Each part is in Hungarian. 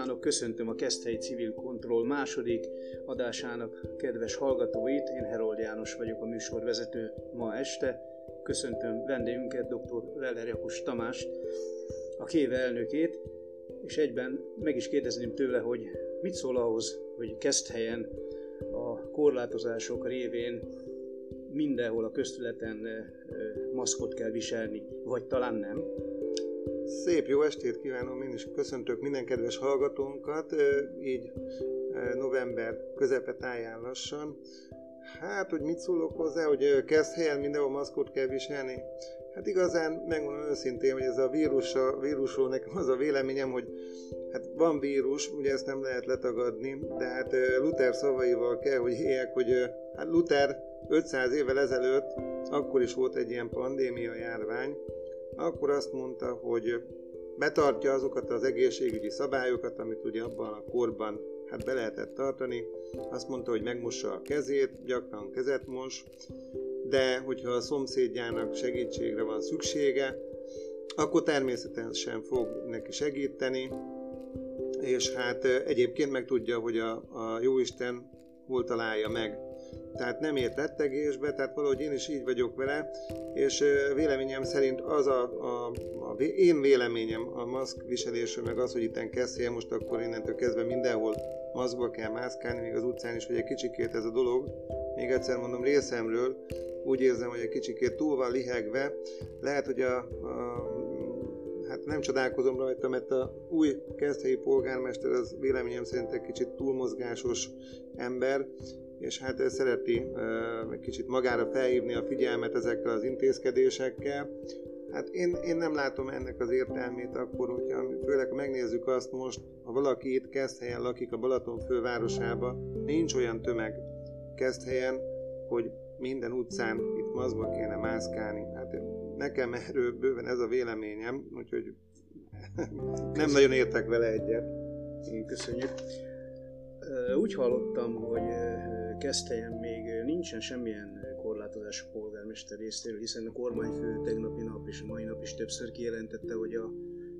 Kívánok, köszöntöm a Keszthelyi Civil Kontroll második adásának kedves hallgatóit. Én Herold János vagyok, a műsorvezető ma este. Köszöntöm vendégünket, dr. Veller Jakus Tamást, a Kéve elnökét, és egyben meg is kérdezném tőle, hogy mit szól ahhoz, hogy Keszthelyen a korlátozások révén mindenhol a köztületen maszkot kell viselni, vagy talán nem? Szép jó estét kívánom, én is köszöntök minden kedves hallgatónkat, így november közepe táján lassan. Hát, hogy mit szólok hozzá, hogy kezd helyen mindenhol maszkot kell viselni? Hát igazán megmondom őszintén, hogy ez a vírus, a vírusról nekem az a véleményem, hogy hát van vírus, ugye ezt nem lehet letagadni, de hát Luther szavaival kell, hogy éljek, hogy hát Luther 500 évvel ezelőtt, akkor is volt egy ilyen pandémia járvány, akkor azt mondta, hogy betartja azokat az egészségügyi szabályokat, amit ugye abban a korban hát be lehetett tartani. Azt mondta, hogy megmossa a kezét, gyakran kezet mos, de hogyha a szomszédjának segítségre van szüksége, akkor természetesen fog neki segíteni, és hát egyébként meg tudja, hogy a, a Jóisten hol találja meg tehát nem ért rettegésbe, tehát valahogy én is így vagyok vele, és véleményem szerint az a, a, a én véleményem a maszk viselésről, meg az, hogy itten kezdje, most akkor innentől kezdve mindenhol maszkba kell mászkálni, még az utcán is, hogy egy kicsikét ez a dolog, még egyszer mondom részemről, úgy érzem, hogy egy kicsikét túl van lihegve, lehet, hogy a, a hát nem csodálkozom rajta, mert a új kezdhelyi polgármester az véleményem szerint egy kicsit túlmozgásos ember, és hát szereti egy kicsit magára felhívni a figyelmet ezekkel az intézkedésekkel. Hát én, én nem látom ennek az értelmét akkor, hogyha főleg ha megnézzük azt most, ha valaki itt helyen lakik a Balaton fővárosába, nincs olyan tömeg helyen, hogy minden utcán itt mazba kéne mászkálni. Hát nekem erről bőven ez a véleményem, úgyhogy nem nagyon értek vele egyet. Köszönjük. Úgy hallottam, hogy Keszthelyen még nincsen semmilyen korlátozás a polgármester részéről, hiszen a kormányfő tegnapi nap és a mai nap is többször kijelentette, hogy a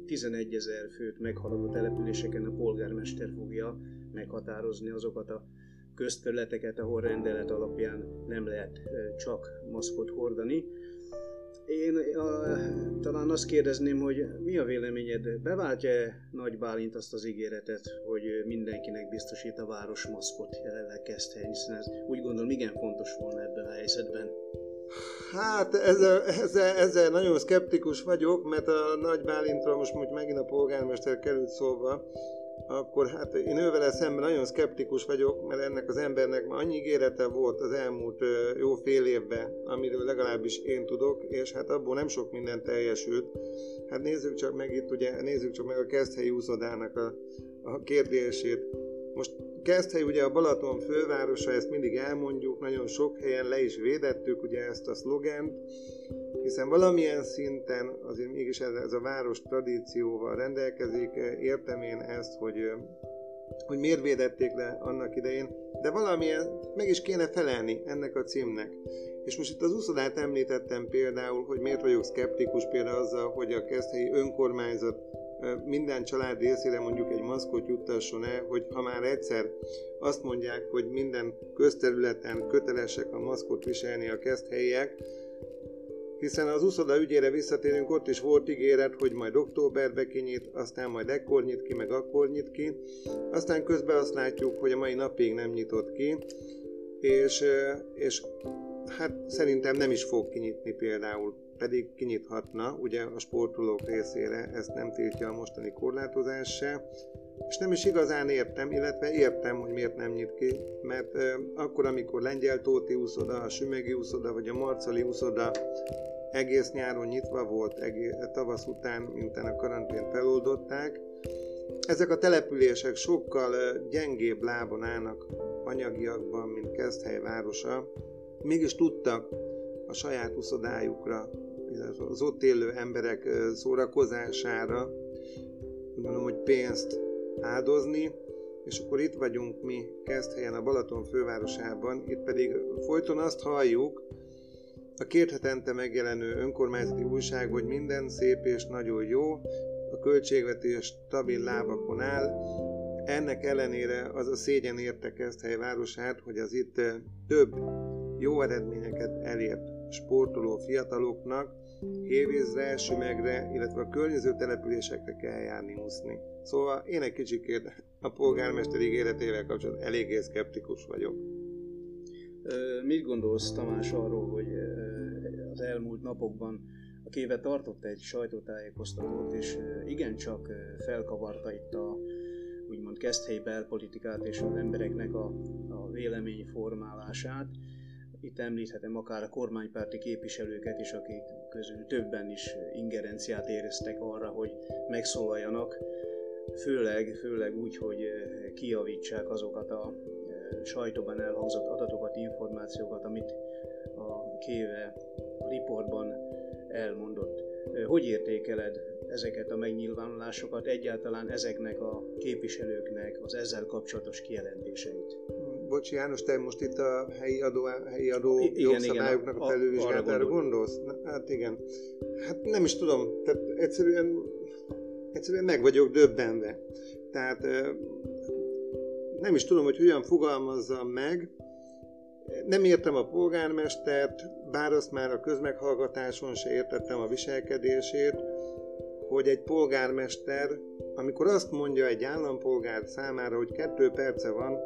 11 ezer főt meghaladó településeken a polgármester fogja meghatározni azokat a közterületeket, ahol rendelet alapján nem lehet csak maszkot hordani. Én a, talán azt kérdezném, hogy mi a véleményed, beváltja Nagy Bálint azt az ígéretet, hogy mindenkinek biztosít a város maszkot jelenleg helyen, hiszen ez úgy gondolom igen fontos volna ebben a helyzetben. Hát ezzel, ezzel, ezzel nagyon szkeptikus vagyok, mert a Nagy Bálintról most, most megint a polgármester került szóba, akkor hát én ővele szemben nagyon szkeptikus vagyok, mert ennek az embernek már annyi ígérete volt az elmúlt jó fél évben, amiről legalábbis én tudok, és hát abból nem sok minden teljesült. Hát nézzük csak meg itt, ugye, nézzük csak meg a Keszthelyi úszodának a, a kérdését. Most Keszthely ugye a Balaton fővárosa, ezt mindig elmondjuk, nagyon sok helyen le is védettük ugye ezt a szlogent, hiszen valamilyen szinten azért mégis ez, ez a város tradícióval rendelkezik, értem én ezt, hogy, hogy miért védették le annak idején, de valamilyen meg is kéne felelni ennek a címnek. És most itt az úszodát említettem például, hogy miért vagyok szkeptikus például azzal, hogy a keszthelyi önkormányzat minden család részére mondjuk egy maszkot juttasson el, hogy ha már egyszer azt mondják, hogy minden közterületen kötelesek a maszkot viselni a keszthelyiek, hiszen az úszoda ügyére visszatérünk, ott is volt ígéret, hogy majd októberbe kinyit, aztán majd ekkor nyit ki, meg akkor nyit ki. Aztán közben azt látjuk, hogy a mai napig nem nyitott ki, és, és hát szerintem nem is fog kinyitni például, pedig kinyithatna, ugye a sportolók részére ezt nem tiltja a mostani korlátozás se, és nem is igazán értem, illetve értem, hogy miért nem nyit ki, mert euh, akkor, amikor Lengyel Tóti úszoda, a Sümegi úszoda vagy a Marcali úszoda egész nyáron nyitva volt, egész, tavasz után, miután a karantént feloldották. Ezek a települések sokkal gyengébb lábon állnak anyagiakban, mint Keszthely városa, mégis tudtak a saját uszodájukra, az ott élő emberek szórakozására, gondolom, hogy pénzt áldozni, és akkor itt vagyunk mi Keszthelyen, a Balaton fővárosában, itt pedig folyton azt halljuk, a két hetente megjelenő önkormányzati újság, hogy minden szép és nagyon jó, a költségvetés stabil lábakon áll, ennek ellenére az a szégyen érte Keszthely városát, hogy az itt több jó eredményeket elért sportoló fiataloknak hévízre, sümegre, illetve a környező településekre kell járni úszni. Szóval én egy kicsikét a polgármester ígéretével kapcsolatban eléggé szkeptikus vagyok. Mit gondolsz Tamás arról, hogy az elmúlt napokban a Kéve tartott egy sajtótájékoztatót, és igencsak felkavarta itt a úgymond keszthelyi belpolitikát és az embereknek a, a véleményformálását. Itt említhetem akár a kormánypárti képviselőket is, akik közül többen is ingerenciát éreztek arra, hogy megszólaljanak, főleg, főleg úgy, hogy kiavítsák azokat a sajtóban elhangzott adatokat, információkat, amit a Kéve riportban elmondott. Hogy értékeled ezeket a megnyilvánulásokat, egyáltalán ezeknek a képviselőknek az ezzel kapcsolatos kijelentéseit? Bocsi János, te most itt a helyi adó, helyi adó igen, jogszabályoknak igen, a, a felülvizsgálatára gondolsz? Na, hát igen. Hát nem is tudom, tehát egyszerűen, egyszerűen meg vagyok döbbenve. Tehát nem is tudom, hogy hogyan fogalmazzam meg. Nem értem a polgármestert, bár azt már a közmeghallgatáson se értettem a viselkedését, hogy egy polgármester, amikor azt mondja egy állampolgár számára, hogy kettő perce van,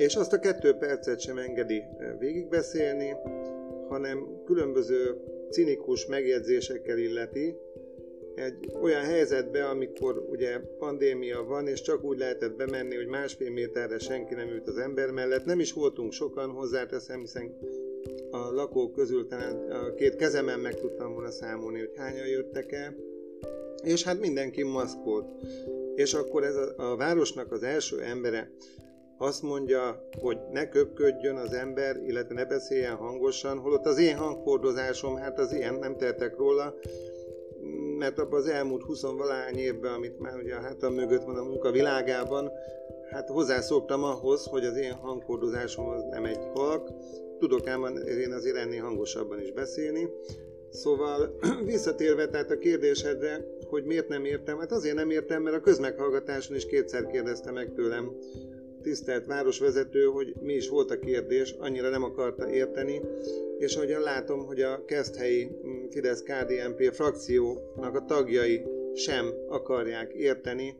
és azt a kettő percet sem engedi végigbeszélni, hanem különböző cinikus megjegyzésekkel illeti, egy olyan helyzetbe, amikor ugye pandémia van, és csak úgy lehetett bemenni, hogy másfél méterre senki nem ült az ember mellett. Nem is voltunk sokan, hozzáteszem, hiszen a lakók közül talán a két kezemen meg tudtam volna számolni, hogy hányan jöttek el. És hát mindenki maszkolt. És akkor ez a, a városnak az első embere azt mondja, hogy ne köpködjön az ember, illetve ne beszéljen hangosan, holott az én hangfordozásom, hát az ilyen, nem tehetek róla, mert abban az elmúlt 20 valány évben, amit már ugye a hátam mögött van a munka világában, hát hozzászoktam ahhoz, hogy az én hangkordozásom az nem egy halk, tudok ám én azért ennél hangosabban is beszélni. Szóval visszatérve tehát a kérdésedre, hogy miért nem értem, hát azért nem értem, mert a közmeghallgatáson is kétszer kérdezte meg tőlem tisztelt városvezető, hogy mi is volt a kérdés, annyira nem akarta érteni, és ahogyan látom, hogy a Keszthelyi mm, fidesz KDNP frakciónak a tagjai sem akarják érteni.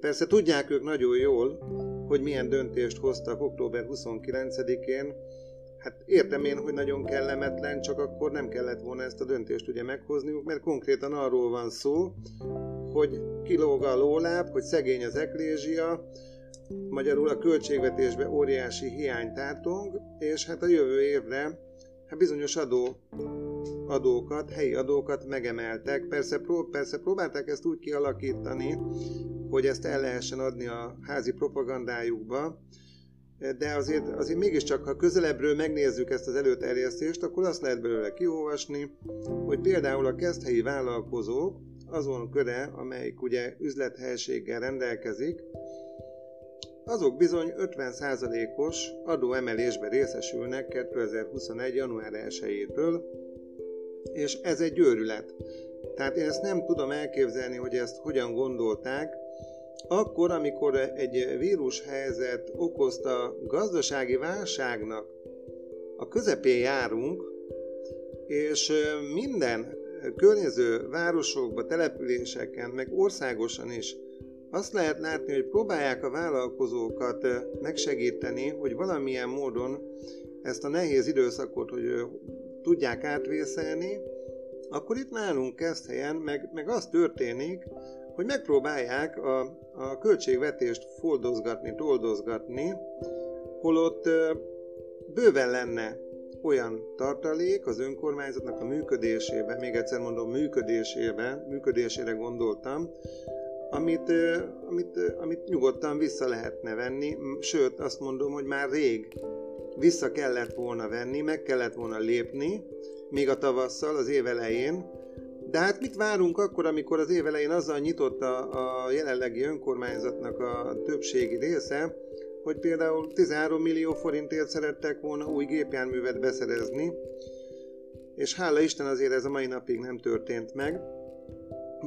Persze tudják ők nagyon jól, hogy milyen döntést hoztak október 29-én, Hát értem én, hogy nagyon kellemetlen, csak akkor nem kellett volna ezt a döntést ugye meghozniuk, mert konkrétan arról van szó, hogy kilóg a lóláb, hogy szegény az eklézsia, magyarul a költségvetésbe óriási hiány tártong, és hát a jövő évre hát bizonyos adó, adókat, helyi adókat megemeltek. Persze, pró, persze próbálták ezt úgy kialakítani, hogy ezt el lehessen adni a házi propagandájukba, de azért, azért mégiscsak, ha közelebbről megnézzük ezt az előterjesztést, akkor azt lehet belőle kiolvasni, hogy például a kezdhelyi vállalkozók azon köre, amelyik ugye üzlethelységgel rendelkezik, azok bizony 50%-os adóemelésbe részesülnek 2021. január 1-től, és ez egy őrület. Tehát én ezt nem tudom elképzelni, hogy ezt hogyan gondolták, akkor, amikor egy vírushelyzet okozta gazdasági válságnak a közepén járunk, és minden környező városokba, településeken, meg országosan is azt lehet látni, hogy próbálják a vállalkozókat megsegíteni, hogy valamilyen módon ezt a nehéz időszakot, hogy tudják átvészelni, akkor itt nálunk kezd helyen, meg, meg az történik, hogy megpróbálják a, a költségvetést foldozgatni, toldozgatni, holott bőven lenne olyan tartalék az önkormányzatnak a működésében, még egyszer mondom, működésében, működésére gondoltam, amit, amit, amit nyugodtan vissza lehetne venni, sőt azt mondom, hogy már rég vissza kellett volna venni, meg kellett volna lépni, még a tavasszal, az év elején, de hát mit várunk akkor, amikor az év elején azzal nyitott a, a jelenlegi önkormányzatnak a többségi része, hogy például 13 millió forintért szerettek volna új gépjárművet beszerezni, és hála Isten azért ez a mai napig nem történt meg.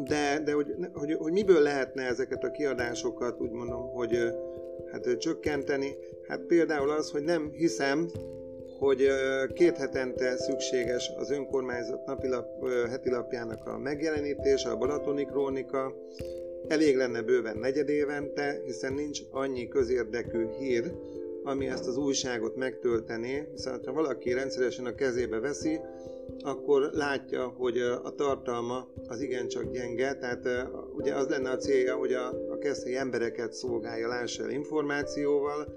De, de hogy, hogy, hogy, miből lehetne ezeket a kiadásokat úgy mondom, hogy hát csökkenteni? Hát például az, hogy nem hiszem, hogy két hetente szükséges az önkormányzat napilap, heti lapjának a megjelenítése, a Balatoni Krónika, elég lenne bőven negyed évente, hiszen nincs annyi közérdekű hír, ami ezt az újságot megtöltené, hiszen ha valaki rendszeresen a kezébe veszi, akkor látja, hogy a tartalma az igencsak gyenge, tehát ugye az lenne a célja, hogy a, a keszthelyi embereket szolgálja, lássa el információval.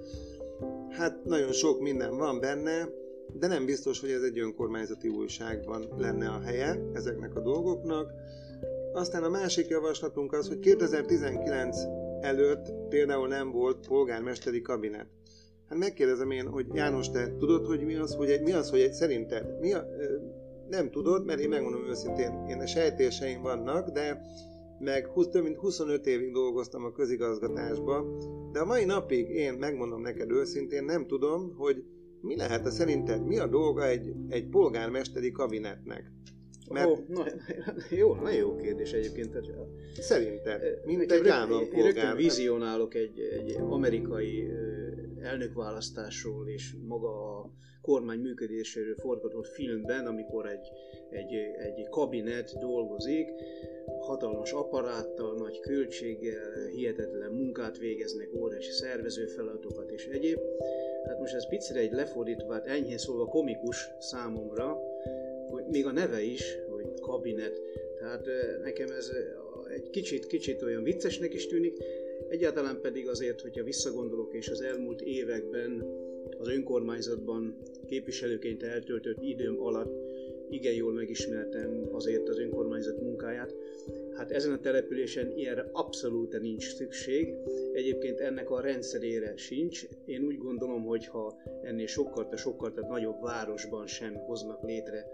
Hát nagyon sok minden van benne, de nem biztos, hogy ez egy önkormányzati újságban lenne a helye ezeknek a dolgoknak. Aztán a másik javaslatunk az, hogy 2019 előtt például nem volt polgármesteri kabinet. Hát megkérdezem én, hogy János, te tudod, hogy mi az, hogy mi az, hogy egy szerinted? Mi a, nem tudod, mert én megmondom őszintén, én a sejtéseim vannak, de meg 20, több mint 25 évig dolgoztam a közigazgatásba, de a mai napig én megmondom neked őszintén, nem tudom, hogy mi lehet a szerinted, mi a dolga egy, egy polgármesteri kabinetnek? Mert... Oh, na, jó, nagyon jó kérdés egyébként. Szerinted, mint egy állampolgár. Én rögtön vizionálok egy, egy amerikai elnökválasztásról és maga a kormány működéséről forgatott filmben, amikor egy, egy, egy kabinet dolgozik, hatalmas apparáttal, nagy költséggel, hihetetlen munkát végeznek, óriási szervező feladatokat és egyéb. Hát most ez picit egy lefordítva, hát enyhén szólva komikus számomra, hogy még a neve is, hogy kabinet. Tehát nekem ez egy kicsit, kicsit olyan viccesnek is tűnik, Egyáltalán pedig azért, hogyha visszagondolok, és az elmúlt években az önkormányzatban képviselőként eltöltött időm alatt igen jól megismertem azért az önkormányzat munkáját. Hát ezen a településen ilyenre abszolút nincs szükség. Egyébként ennek a rendszerére sincs. Én úgy gondolom, hogy ha ennél sokkal, sokkal nagyobb városban sem hoznak létre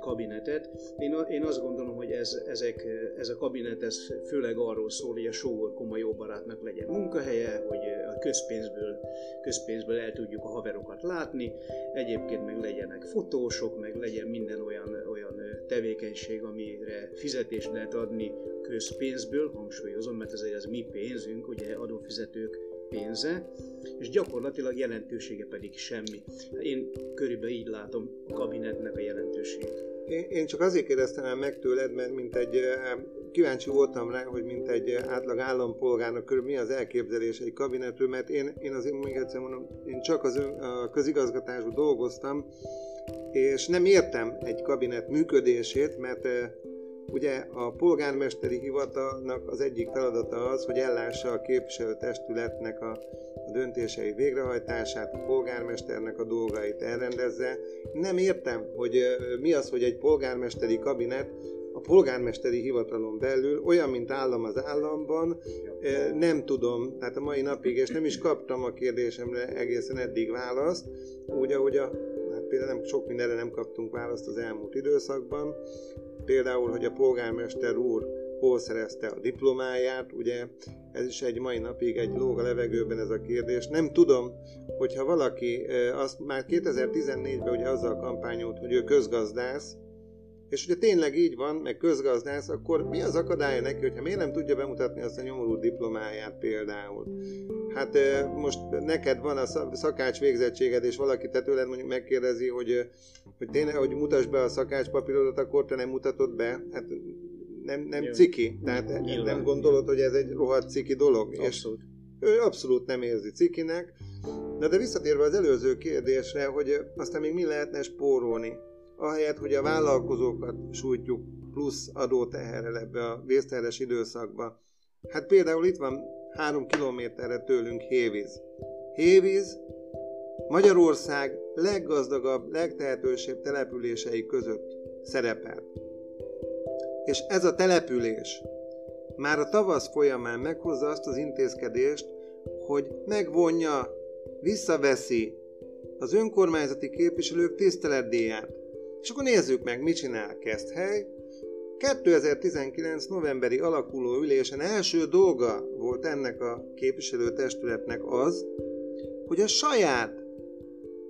kabinetet. Én, én azt gondolom, hogy ez, ezek, ez a kabinet ez főleg arról szól, hogy a sógor komoly jó barátnak legyen munkahelye, hogy a közpénzből, közpénzből el tudjuk a haverokat látni, egyébként meg legyenek fotósok, meg legyen minden olyan, olyan tevékenység, amire fizetést lehet adni közpénzből, hangsúlyozom, mert ez egy mi pénzünk, ugye adófizetők pénze, és gyakorlatilag jelentősége pedig semmi. Én körülbelül így látom a kabinetnek a jelentőségét. Én csak azért kérdeztem meg tőled, mert mint egy kíváncsi voltam rá, hogy mint egy átlag állampolgárnak körül mi az elképzelés egy kabinetről, mert én, én azért még egyszer mondom, én csak az ön, a közigazgatásban dolgoztam, és nem értem egy kabinet működését, mert Ugye a polgármesteri hivatalnak az egyik feladata az, hogy ellássa a képviselőtestületnek a, a döntései végrehajtását, a polgármesternek a dolgait elrendezze. Nem értem, hogy mi az, hogy egy polgármesteri kabinet a polgármesteri hivatalon belül, olyan, mint állam az államban, nem tudom, tehát a mai napig, és nem is kaptam a kérdésemre egészen eddig választ, úgy, ahogy a, hát például nem, sok mindenre nem kaptunk választ az elmúlt időszakban, Például, hogy a polgármester úr hol szerezte a diplomáját, ugye ez is egy mai napig egy lóg a levegőben ez a kérdés. Nem tudom, hogyha valaki, azt már 2014-ben ugye azzal kampányolt, hogy ő közgazdász, és hogyha tényleg így van, meg közgazdász, akkor mi az akadálya neki, hogyha miért nem tudja bemutatni azt a nyomorú diplomáját például? Hát most neked van a szakács végzettséged, és valaki te tőled mondjuk megkérdezi, hogy, hogy tényleg, hogy mutasd be a szakács papírodat, akkor te nem mutatod be. Hát nem, nem ciki. Tehát Nyilván. nem gondolod, hogy ez egy rohadt ciki dolog. Abszolút. És ő abszolút nem érzi cikinek. Na de visszatérve az előző kérdésre, hogy aztán még mi lehetne spórolni ahelyett, hogy a vállalkozókat sújtjuk plusz adóteherrel ebbe a vészterhes időszakba. Hát például itt van három kilométerre tőlünk Hévíz. Hévíz Magyarország leggazdagabb, legtehetősebb települései között szerepel. És ez a település már a tavasz folyamán meghozza azt az intézkedést, hogy megvonja, visszaveszi az önkormányzati képviselők tiszteletdíját. És akkor nézzük meg, mit csinál Keszthely. 2019. novemberi alakuló ülésen első dolga volt ennek a képviselőtestületnek az, hogy a saját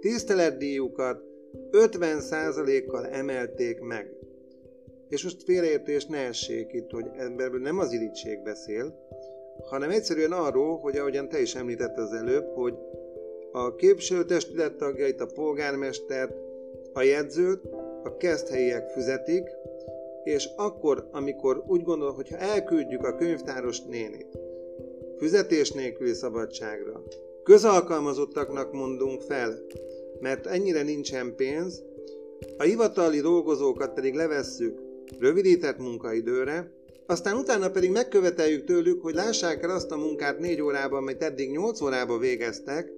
tiszteletdíjukat 50%-kal emelték meg. és most félreértés ne essék itt, hogy emberből nem az irítség beszél, hanem egyszerűen arról, hogy ahogyan te is említett az előbb, hogy a képviselőtestület tagjait, a polgármestert, a jegyzőt a keszthelyiek füzetik, és akkor, amikor úgy gondol, hogy ha elküldjük a könyvtáros nénit fizetés nélküli szabadságra, közalkalmazottaknak mondunk fel, mert ennyire nincsen pénz, a hivatali dolgozókat pedig levesszük rövidített munkaidőre, aztán utána pedig megköveteljük tőlük, hogy lássák el azt a munkát négy órában, mert eddig nyolc órában végeztek,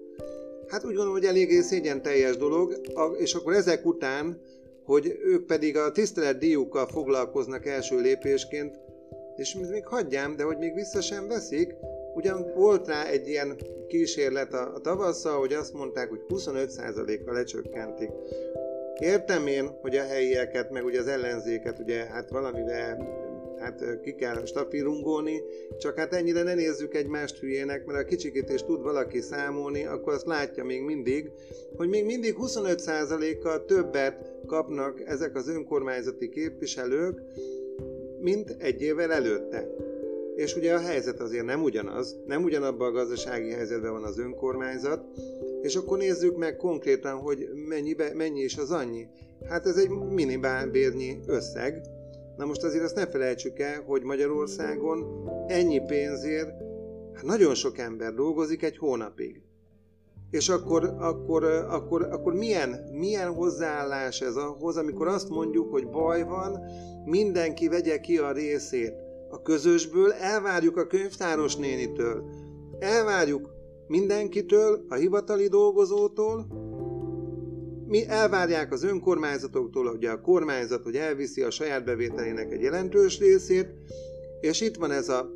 hát úgy gondolom, hogy eléggé szégyen teljes dolog, és akkor ezek után, hogy ők pedig a tisztelet díjukkal foglalkoznak első lépésként, és még hagyjám, de hogy még vissza sem veszik, ugyan volt rá egy ilyen kísérlet a, a tavasszal, hogy azt mondták, hogy 25%-kal lecsökkentik. Értem én, hogy a helyieket, meg ugye az ellenzéket ugye hát valamivel hát ki kell stafirungolni, csak hát ennyire ne nézzük egymást hülyének, mert a kicsikét is tud valaki számolni, akkor azt látja még mindig, hogy még mindig 25%-kal többet kapnak ezek az önkormányzati képviselők, mint egy évvel előtte. És ugye a helyzet azért nem ugyanaz, nem ugyanabban a gazdasági helyzetben van az önkormányzat, és akkor nézzük meg konkrétan, hogy mennyi, mennyi is az annyi. Hát ez egy minimálbérnyi összeg, Na most azért azt ne felejtsük el, hogy Magyarországon ennyi pénzért hát nagyon sok ember dolgozik egy hónapig. És akkor, akkor, akkor, akkor milyen, milyen hozzáállás ez ahhoz, amikor azt mondjuk, hogy baj van, mindenki vegye ki a részét a közösből, elvárjuk a könyvtáros nénitől, elvárjuk mindenkitől, a hivatali dolgozótól, mi elvárják az önkormányzatoktól, ugye a kormányzat, hogy elviszi a saját bevételének egy jelentős részét, és itt van ez a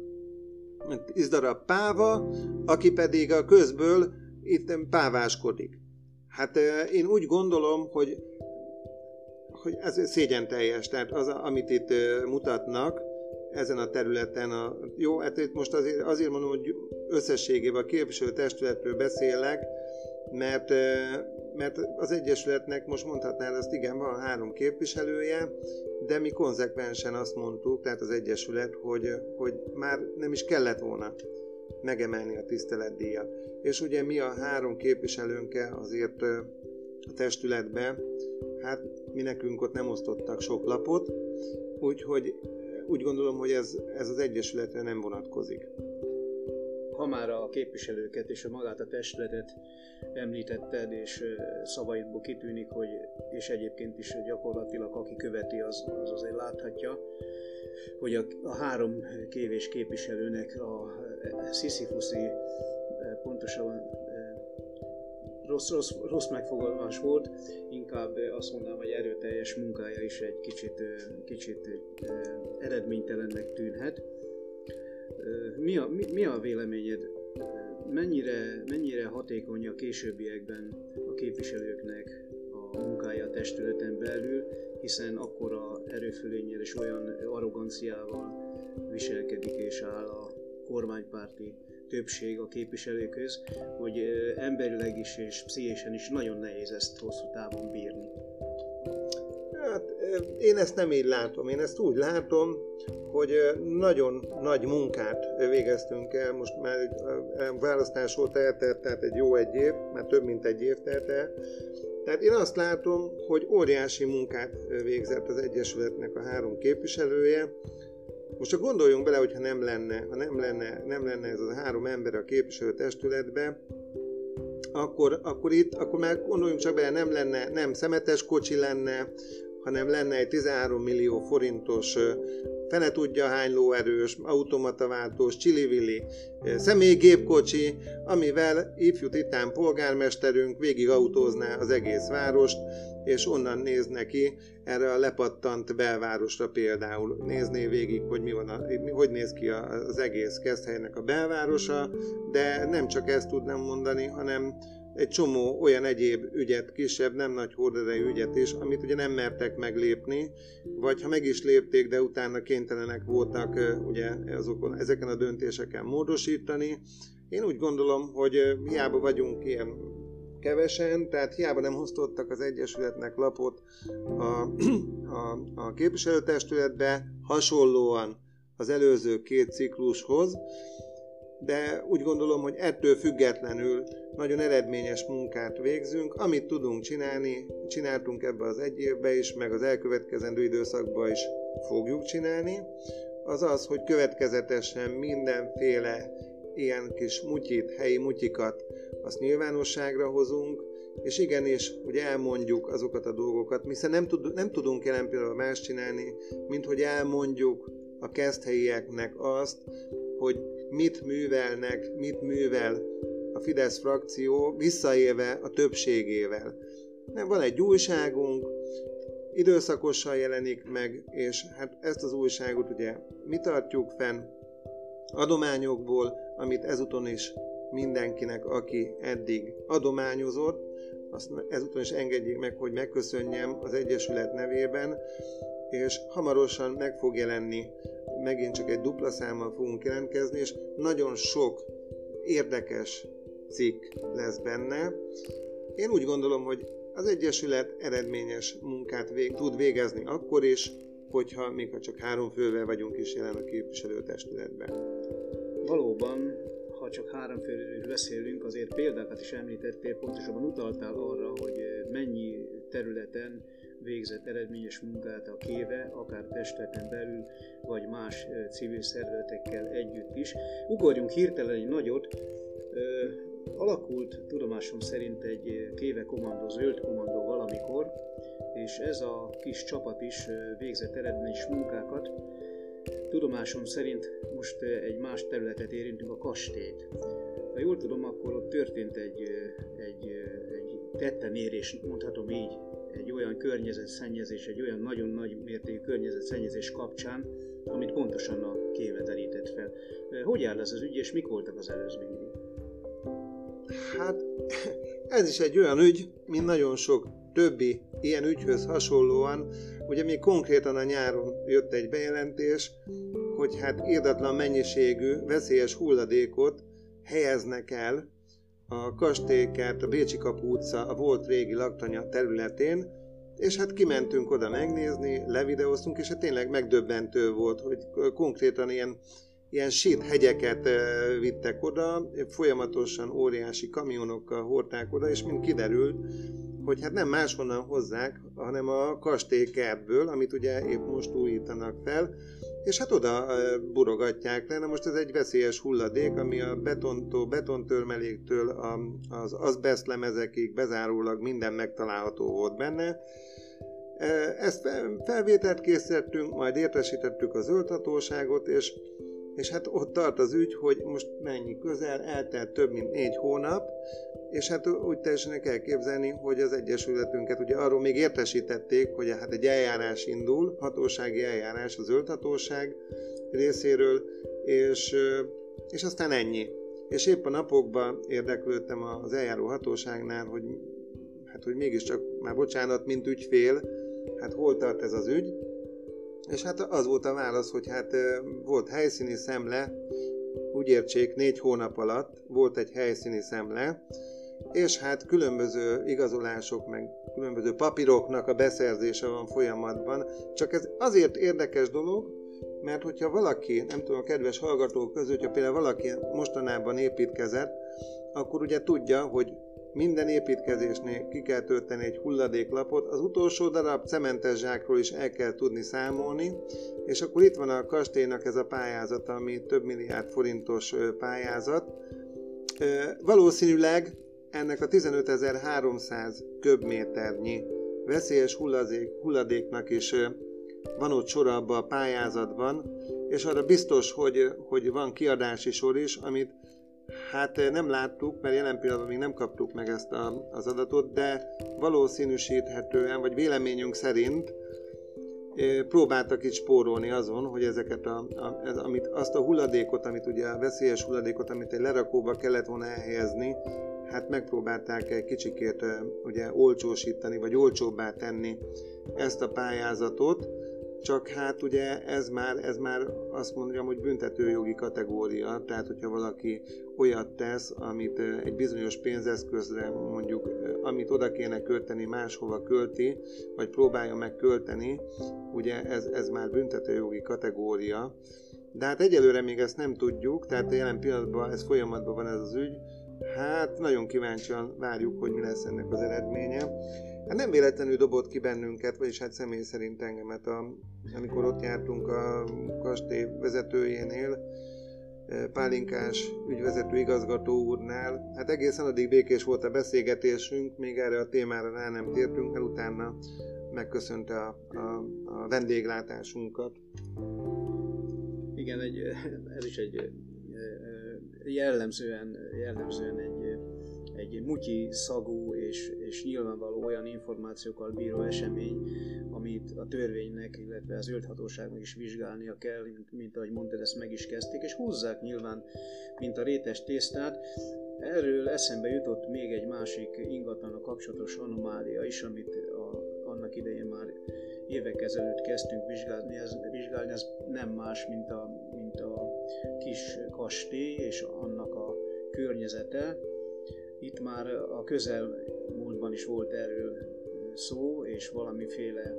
izdarab páva, aki pedig a közből itt páváskodik. Hát én úgy gondolom, hogy, hogy ez szégyen teljes, tehát az, amit itt mutatnak, ezen a területen. A, jó, hát itt most azért, azért mondom, hogy összességében a képviselő testületről beszélek, mert, mert az Egyesületnek most mondhatnál azt, igen, van három képviselője, de mi konzekvensen azt mondtuk, tehát az Egyesület, hogy, hogy már nem is kellett volna megemelni a tiszteletdíjat. És ugye mi a három képviselőnke azért a testületbe, hát mi nekünk ott nem osztottak sok lapot, úgyhogy úgy gondolom, hogy ez, ez az Egyesületre nem vonatkozik ha már a képviselőket és a magát a testületet említetted, és szavaidból kitűnik, hogy és egyébként is gyakorlatilag aki követi, az, az azért láthatja, hogy a, a három kévés képviselőnek a Sisyphuszi pontosabban rossz, rossz, rossz megfogalmaz volt, inkább azt mondanám, hogy erőteljes munkája is egy kicsit, kicsit eredménytelennek tűnhet mi a, mi, mi a véleményed? Mennyire, mennyire hatékony a későbbiekben a képviselőknek a munkája a testületen belül, hiszen akkora erőfölénnyel és olyan arroganciával viselkedik és áll a kormánypárti többség a képviselőköz, hogy emberileg is és pszichésen is nagyon nehéz ezt hosszú távon bírni. Hát én ezt nem így látom. Én ezt úgy látom, hogy nagyon nagy munkát végeztünk el, most már választás óta eltelt, tehát egy jó egy év, már több mint egy év telt el. Tehát én azt látom, hogy óriási munkát végzett az Egyesületnek a három képviselője. Most csak gondoljunk bele, hogyha nem lenne, ha nem lenne, nem lenne ez a három ember a képviselő testületbe, akkor, akkor itt, akkor már gondoljunk csak bele, nem lenne, nem szemetes kocsi lenne, hanem lenne egy 13 millió forintos fene tudja hány lóerős, automataváltós, csilivilli személygépkocsi, amivel ifjú titán polgármesterünk végig autózná az egész várost, és onnan néz neki erre a lepattant belvárosra például. Nézné végig, hogy mi van, a, hogy néz ki az egész Keszthelynek a belvárosa, de nem csak ezt tudnám mondani, hanem egy csomó olyan egyéb ügyet, kisebb, nem nagy horderejű ügyet is, amit ugye nem mertek meglépni, vagy ha meg is lépték, de utána kénytelenek voltak ugye azokon, ezeken a döntéseken módosítani. Én úgy gondolom, hogy hiába vagyunk ilyen kevesen, tehát hiába nem hoztottak az Egyesületnek lapot a, a, a képviselőtestületbe, hasonlóan az előző két ciklushoz, de úgy gondolom, hogy ettől függetlenül nagyon eredményes munkát végzünk. Amit tudunk csinálni, csináltunk ebbe az egy évbe is, meg az elkövetkezendő időszakban is fogjuk csinálni, az az, hogy következetesen mindenféle ilyen kis mutyit, helyi mutyikat, azt nyilvánosságra hozunk, és igenis, hogy elmondjuk azokat a dolgokat, hiszen nem, tud, nem tudunk jelen például más csinálni, mint hogy elmondjuk a kezdhelyieknek azt, hogy mit művelnek, mit művel a Fidesz frakció visszaélve a többségével. Nem, van egy újságunk, időszakosan jelenik meg, és hát ezt az újságot ugye mi tartjuk fenn adományokból, amit ezúton is mindenkinek, aki eddig adományozott, azt ezúton is engedjék meg, hogy megköszönjem az Egyesület nevében, és hamarosan meg fog jelenni, megint csak egy dupla számmal fogunk jelentkezni, és nagyon sok érdekes cikk lesz benne. Én úgy gondolom, hogy az Egyesület eredményes munkát vég, tud végezni akkor is, hogyha még ha csak három fővel vagyunk is jelen a képviselőtestületben. Valóban, ha csak három főről beszélünk, azért példákat is említettél, pontosabban utaltál arra, hogy mennyi területen végzett eredményes munkát a kéve, akár testületen belül, vagy más civil szervezetekkel együtt is. Ugorjunk hirtelen egy nagyot, alakult tudomásom szerint egy kéve kommandó, zöld kommandó valamikor, és ez a kis csapat is végzett eredményes munkákat. Tudomásom szerint most egy más területet érintünk, a kastélyt. Ha jól tudom, akkor ott történt egy, egy, egy tettemérés, mondhatom így, egy olyan környezetszennyezés, egy olyan nagyon nagy mértékű környezetszennyezés kapcsán, amit pontosan a kéve derített fel. Hogy áll ez az ügy, és mik voltak az előzményei? Hát ez is egy olyan ügy, mint nagyon sok többi ilyen ügyhöz hasonlóan, ugye még konkrétan a nyáron jött egy bejelentés, hogy hát írdatlan mennyiségű veszélyes hulladékot helyeznek el a kastélyket, a Bécsi Kapu utca, a volt régi laktanya területén, és hát kimentünk oda megnézni, levideóztunk, és hát tényleg megdöbbentő volt, hogy konkrétan ilyen, ilyen sít hegyeket vittek oda, folyamatosan óriási kamionokkal hordták oda, és mind kiderült, hogy hát nem máshonnan hozzák, hanem a kastélykertből, amit ugye épp most újítanak fel, és hát oda burogatják le. Na most ez egy veszélyes hulladék, ami a betontól, betontörmeléktől az azbesztlemezekig bezárólag minden megtalálható volt benne. Ezt felvételt készítettünk, majd értesítettük a zöldhatóságot, és, és hát ott tart az ügy, hogy most mennyi közel, eltelt több mint négy hónap, és hát úgy teljesen kell képzelni, hogy az Egyesületünket ugye arról még értesítették, hogy hát egy eljárás indul, hatósági eljárás, a zöld hatóság részéről, és, és aztán ennyi. És épp a napokban érdeklődtem az eljáró hatóságnál, hogy hát hogy mégiscsak, már bocsánat, mint ügyfél, hát hol tart ez az ügy, és hát az volt a válasz, hogy hát volt helyszíni szemle, úgy értsék, négy hónap alatt volt egy helyszíni szemle, és hát különböző igazolások, meg különböző papíroknak a beszerzése van folyamatban. Csak ez azért érdekes dolog, mert hogyha valaki, nem tudom, a kedves hallgatók között, hogyha például valaki mostanában építkezett, akkor ugye tudja, hogy minden építkezésnél ki kell tölteni egy hulladéklapot, az utolsó darab cementes zsákról is el kell tudni számolni, és akkor itt van a kastélynak ez a pályázat, ami több milliárd forintos pályázat. Valószínűleg ennek a 15.300 köbméternyi veszélyes hulladék, hulladéknak is van ott sor abban a pályázatban, és arra biztos, hogy, hogy van kiadási sor is, amit hát nem láttuk, mert jelen pillanatban még nem kaptuk meg ezt a, az adatot, de valószínűsíthetően, vagy véleményünk szerint próbáltak itt spórolni azon, hogy ezeket a, a, ez, amit, azt a hulladékot, amit ugye a veszélyes hulladékot, amit egy lerakóba kellett volna elhelyezni, hát megpróbálták egy kicsikét ugye olcsósítani, vagy olcsóbbá tenni ezt a pályázatot, csak hát ugye ez már, ez már azt mondjam, hogy büntetőjogi kategória, tehát hogyha valaki olyat tesz, amit egy bizonyos pénzeszközre mondjuk, amit oda kéne költeni, máshova költi, vagy próbálja meg költeni, ugye ez, ez már büntetőjogi kategória. De hát egyelőre még ezt nem tudjuk, tehát jelen pillanatban ez folyamatban van ez az ügy. Hát nagyon kíváncsian várjuk, hogy mi lesz ennek az eredménye. Hát nem véletlenül dobott ki bennünket, vagyis hát személy szerint engemet, a, amikor ott jártunk a kastély vezetőjénél, e, Pálinkás ügyvezető igazgató úrnál. Hát egészen addig békés volt a beszélgetésünk, még erre a témára rá nem tértünk, mert utána megköszönte a, a, a vendéglátásunkat. Igen, egy, ez is egy e, e, jellemzően, jellemzően egy egy mutyi szagú és, és nyilvánvaló olyan információkkal bíró esemény, amit a törvénynek, illetve az ölthatóságnak is vizsgálnia kell, mint, mint ahogy mondtad, ezt meg is kezdték, és húzzák nyilván, mint a rétes tésztát. Erről eszembe jutott még egy másik ingatlan kapcsolatos anomália is, amit a, annak idején már évek ezelőtt kezdtünk vizsgálni, ez, vizsgálni, ez nem más, mint a, mint a kis kastély és annak a környezete, itt már a közelmúltban is volt erről szó, és valamiféle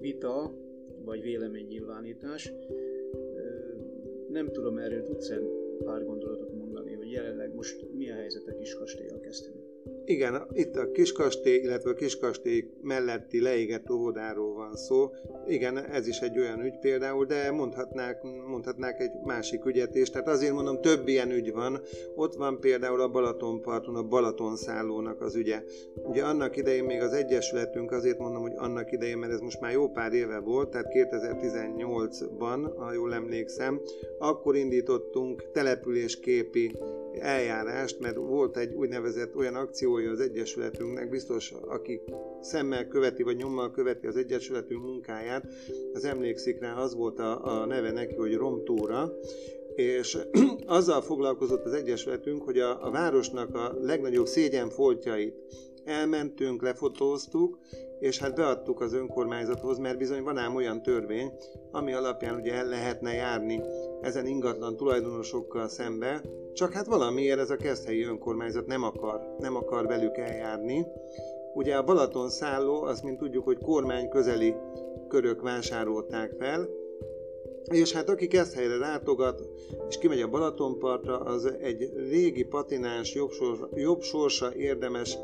vita, vagy véleménynyilvánítás. Nem tudom, erről tudsz pár gondolatot mondani, hogy jelenleg most mi a helyzet a kiskastélyal kezdeni? Igen, itt a kiskastély, illetve a kiskastély melletti leégett óvodáról van szó. Igen, ez is egy olyan ügy például, de mondhatnák, mondhatnák egy másik ügyet is. Tehát azért mondom, több ilyen ügy van. Ott van például a Balatonparton, a Balatonszállónak az ügye. Ugye annak idején még az Egyesületünk, azért mondom, hogy annak idején, mert ez most már jó pár éve volt, tehát 2018-ban, ha jól emlékszem, akkor indítottunk településképi eljárást, mert volt egy úgynevezett olyan akciója az Egyesületünknek, biztos aki szemmel követi vagy nyommal követi az Egyesületünk munkáját, az emlékszik rá, az volt a, a neve neki, hogy Romtúra, és azzal foglalkozott az Egyesületünk, hogy a, a városnak a legnagyobb szégyenfoltjait elmentünk, lefotóztuk, és hát beadtuk az önkormányzathoz, mert bizony van ám olyan törvény, ami alapján ugye el lehetne járni ezen ingatlan tulajdonosokkal szembe, csak hát valamiért ez a keszthelyi önkormányzat nem akar, nem akar velük eljárni. Ugye a Balaton szálló, azt mint tudjuk, hogy kormány közeli körök vásárolták fel, és hát aki helyre látogat, és kimegy a Balatonpartra, az egy régi patináns, jobb, sorsa, jobb sorsa érdemes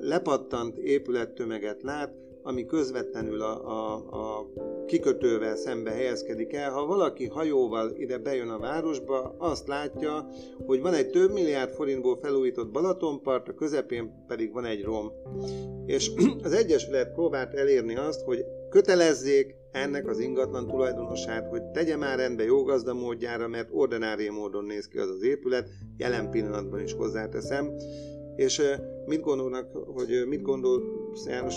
lepattant épülettömeget lát, ami közvetlenül a, a, a kikötővel szembe helyezkedik el. Ha valaki hajóval ide bejön a városba, azt látja, hogy van egy több milliárd forintból felújított Balatonpart, a közepén pedig van egy rom. És az Egyesület próbált elérni azt, hogy kötelezzék ennek az ingatlan tulajdonosát, hogy tegye már rendbe jó gazda módjára, mert ordinári módon néz ki az az épület, jelen pillanatban is hozzáteszem. És mit gondolnak, hogy mit gondol János,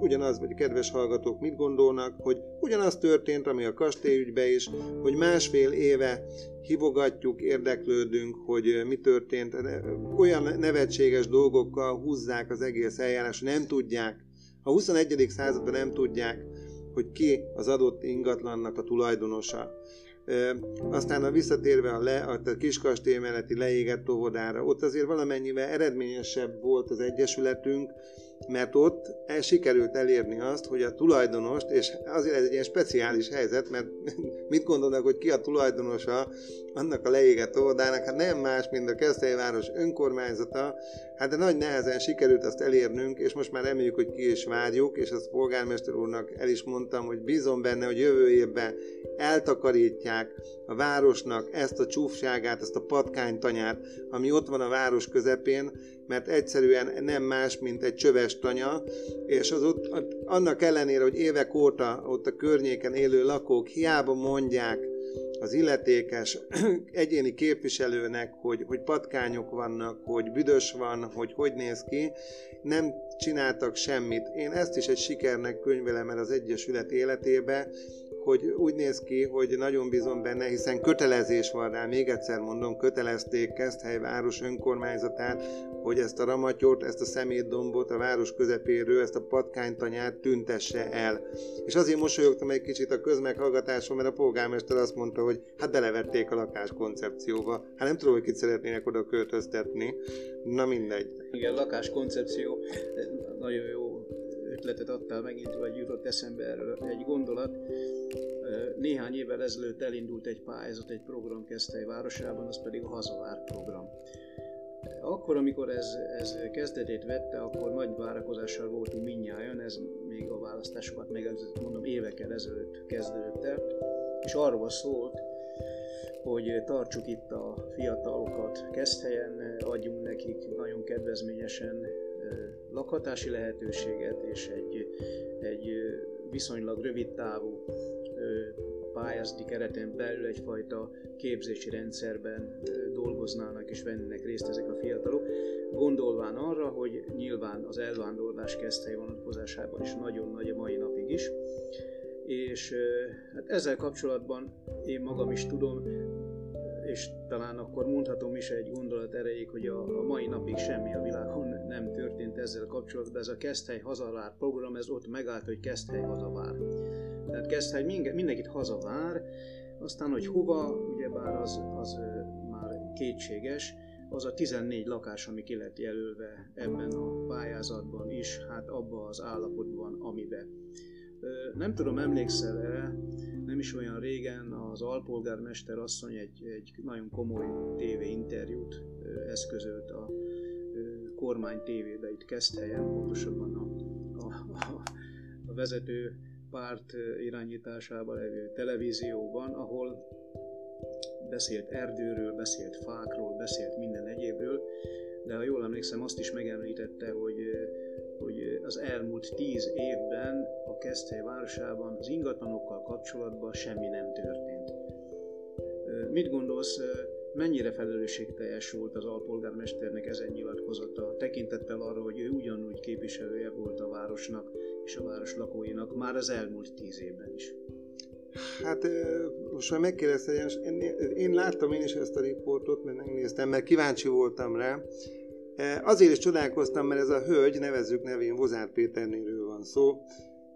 ugyanaz, vagy kedves hallgatók mit gondolnak, hogy ugyanaz történt, ami a kastélyügybe is, hogy másfél éve hívogatjuk, érdeklődünk, hogy mi történt, olyan nevetséges dolgokkal húzzák az egész eljárás, nem tudják, a 21. században nem tudják, hogy ki az adott ingatlannak a tulajdonosa. Aztán a visszatérve a, le, a kiskastély melletti leégett óvodára, ott azért valamennyivel eredményesebb volt az egyesületünk, mert ott el sikerült elérni azt, hogy a tulajdonost, és azért ez egy ilyen speciális helyzet, mert mit gondolnak, hogy ki a tulajdonosa annak a leégett óvodának, hát nem más, mint a Keszthelyváros önkormányzata, hát de nagy nehezen sikerült azt elérnünk, és most már reméljük, hogy ki is várjuk, és azt polgármester úrnak el is mondtam, hogy bízom benne, hogy jövő évben eltakarítják a városnak ezt a csúfságát, ezt a patkánytanyát, ami ott van a város közepén, mert egyszerűen nem más, mint egy csöves tanya, és az ott, annak ellenére, hogy évek óta ott a környéken élő lakók hiába mondják az illetékes egyéni képviselőnek, hogy, hogy patkányok vannak, hogy büdös van, hogy hogy néz ki, nem csináltak semmit. Én ezt is egy sikernek könyvelem el az Egyesület életébe, hogy úgy néz ki, hogy nagyon bízom benne, hiszen kötelezés van rá, még egyszer mondom, kötelezték Keszthely város önkormányzatát, hogy ezt a ramatyot, ezt a szemétdombot a város közepéről, ezt a patkánytanyát tüntesse el. És azért mosolyogtam egy kicsit a közmeghallgatáson, mert a polgármester azt mondta, hogy hát belevették a lakás koncepcióba. Hát nem tudom, hogy kit szeretnének oda költöztetni. Na mindegy. Igen, lakás koncepció, nagyon jó ötletet adtál megint, vagy jutott eszembe erről egy gondolat. Néhány évvel ezelőtt elindult egy pályázat, egy program Keszthely városában, az pedig a Hazavár program. Akkor, amikor ez, ez kezdetét vette, akkor nagy várakozással voltunk minnyáján, ez még a választásokat megelőzött, mondom, évekkel ezelőtt kezdődött el, és arról szólt, hogy tartsuk itt a fiatalokat Keszthelyen, adjunk nekik nagyon kedvezményesen lakhatási lehetőséget és egy, egy viszonylag rövid távú pályázati kereten belül egyfajta képzési rendszerben dolgoznának és vennének részt ezek a fiatalok, gondolván arra, hogy nyilván az elvándorlás kezdhely vonatkozásában is nagyon nagy a mai napig is, és hát ezzel kapcsolatban én magam is tudom, és talán akkor mondhatom is egy gondolat erejéig, hogy a, a mai napig semmi a világon nem történt ezzel kapcsolatban. Ez a Keszthely hazavár program, ez ott megállt, hogy Keszthely hazavár. Tehát Keszthely mindenkit hazavár, aztán, hogy hova, ugyebár az, az már kétséges, az a 14 lakás, ami ki lett jelölve ebben a pályázatban is, hát abban az állapotban, amiben. Nem tudom, emlékszel-e, nem is olyan régen az alpolgármester asszony egy, egy nagyon komoly TV interjút eszközölt a kormány tévébe itt helyen, pontosabban a, a, a vezető párt irányításában levő televízióban, ahol beszélt erdőről, beszélt fákról, beszélt minden egyébről, de ha jól emlékszem, azt is megemlítette, hogy, hogy az elmúlt tíz évben a Keszthely városában az ingatlanokkal kapcsolatban semmi nem történt. Mit gondolsz, mennyire felelősségteljes volt az alpolgármesternek ezen nyilatkozata, tekintettel arra, hogy ő ugyanúgy képviselője volt a városnak és a város lakóinak már az elmúlt tíz évben is? Hát most már megkérdezte, én, én láttam én is ezt a riportot, mert megnéztem, mert kíváncsi voltam rá. Azért is csodálkoztam, mert ez a hölgy, nevezzük nevén Vozár Péternéről van szó.